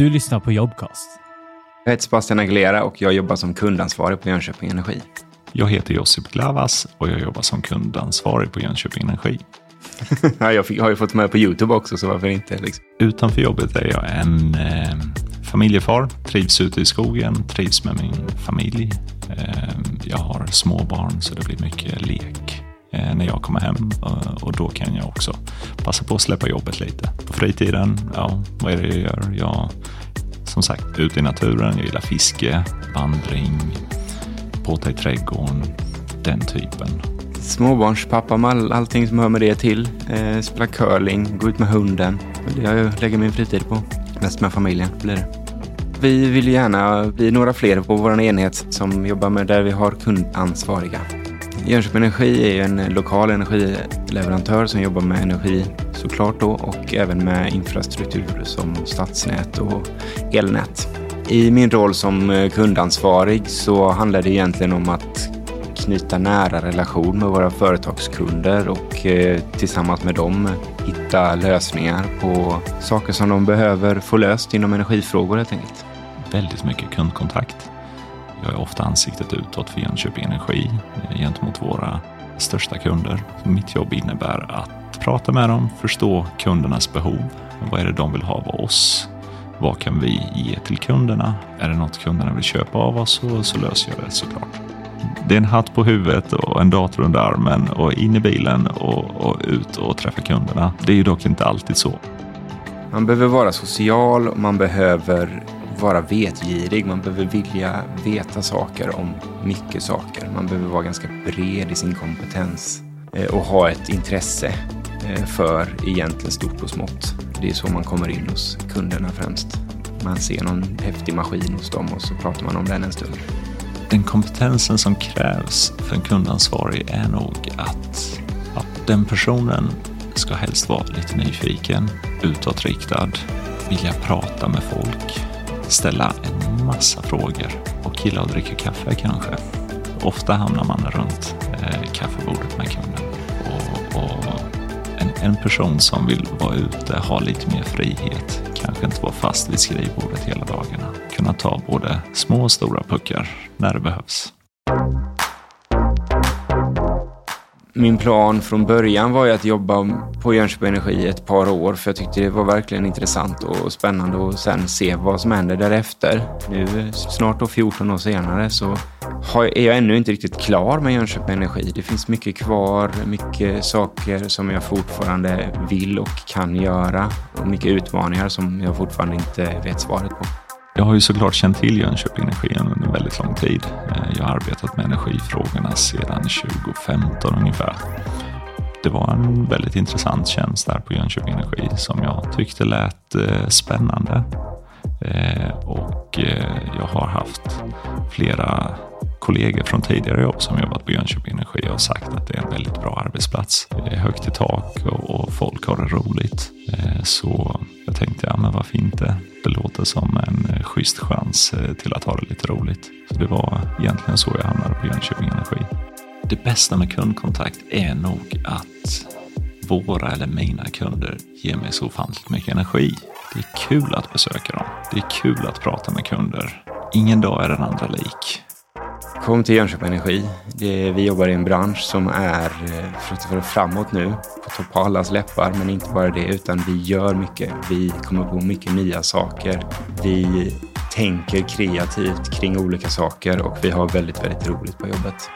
Du lyssnar på Jobcast. Jag heter Sebastian Aguilera och jag jobbar som kundansvarig på Jönköping Energi. Jag heter Josip Glavas och jag jobbar som kundansvarig på Jönköping Energi. ja, jag fick, har ju fått med på YouTube också, så varför inte? Liksom. Utanför jobbet är jag en eh, familjefar, trivs ute i skogen, trivs med min familj. Eh, jag har små barn så det blir mycket lek Eh, när jag kommer hem eh, och då kan jag också passa på att släppa jobbet lite. På fritiden, ja, vad är det jag gör? Jag, som sagt, ute i naturen, jag gillar fiske, vandring, påta i trädgården, den typen. Småbarnspappa med all, allting som hör med det till. Eh, spela curling, gå ut med hunden. Det jag lägger min fritid på. Mest med familjen blir det. Vi vill gärna bli några fler på vår enhet som jobbar med där vi har kundansvariga. Jönköping Energi är en eh, lokal energileverantör som jobbar med energi såklart då och även med infrastruktur som stadsnät och elnät. I min roll som eh, kundansvarig så handlar det egentligen om att knyta nära relation med våra företagskunder och eh, tillsammans med dem hitta lösningar på saker som de behöver få löst inom energifrågor helt enkelt. Väldigt mycket kundkontakt. Jag är ofta ansiktet utåt för Jönköping Energi eh, gentemot våra största kunder. Mitt jobb innebär att prata med dem, förstå kundernas behov. Vad är det de vill ha av oss? Vad kan vi ge till kunderna? Är det något kunderna vill köpa av oss så, så löser jag det såklart. Det är en hatt på huvudet och en dator under armen och in i bilen och, och ut och träffa kunderna. Det är ju dock inte alltid så. Man behöver vara social och man behöver vara vetgirig. Man behöver vilja veta saker om mycket saker. Man behöver vara ganska bred i sin kompetens eh, och ha ett intresse eh, för egentligen stort och smått. Det är så man kommer in hos kunderna främst. Man ser någon häftig maskin hos dem och så pratar man om den en stund. Den kompetensen som krävs för en kundansvarig är nog att, att den personen ska helst vara lite nyfiken, utåtriktad, vilja prata med folk, ställa en massa frågor och gilla att dricka kaffe kanske. Ofta hamnar man runt eh, kaffebordet med kunden. Och, och en, en, person som vill vara ute, ha lite mer frihet, kanske inte vara fast vid skrivbordet hela dagarna. Kunna ta både små och stora puckar när det behövs. Min plan från början var ju att jobba på Jönköping Energi ett par år för jag tyckte det var verkligen intressant och spännande och sen se vad som händer därefter. Nu snart då 14 år senare så är jag ännu inte riktigt klar med Jönköping Energi. Det finns mycket kvar, mycket saker som jag fortfarande vill och kan göra och mycket utmaningar som jag fortfarande inte vet svaret på. Jag har ju såklart känt till Jönköping Energi en väldigt lång tid. Eh, jag har arbetat med energifrågorna sedan 2015 ungefär. Det var en väldigt intressant tjänst där på Jönköping Energi som jag tyckte lät eh, spännande. Eh, och jag har haft flera kollegor från tidigare jobb som jobbat på Jönköping Energi har sagt att det är en väldigt bra arbetsplats. Det är högt i tak och folk har det roligt. Så jag tänkte, ja men varför inte? Det som en eh, schysst chans eh, till att ha det lite roligt. Så det var egentligen så jag hamnade på Jönköping Energi. Det bästa med kundkontakt är nog att våra eller mina kunder ger mig så ofantligt mycket energi. Det är kul att besöka dem. Det är kul att prata med kunder. Ingen dag är den andra lik. Kom till Jönköping Energi. Det, vi jobbar i en bransch som är eh, fruktansvärt framåt nu. På topp på allas läppar, men inte bara det, utan vi gör mycket. Vi kommer på mycket nya saker. Vi tänker kreativt kring olika saker och vi har väldigt, väldigt roligt på jobbet.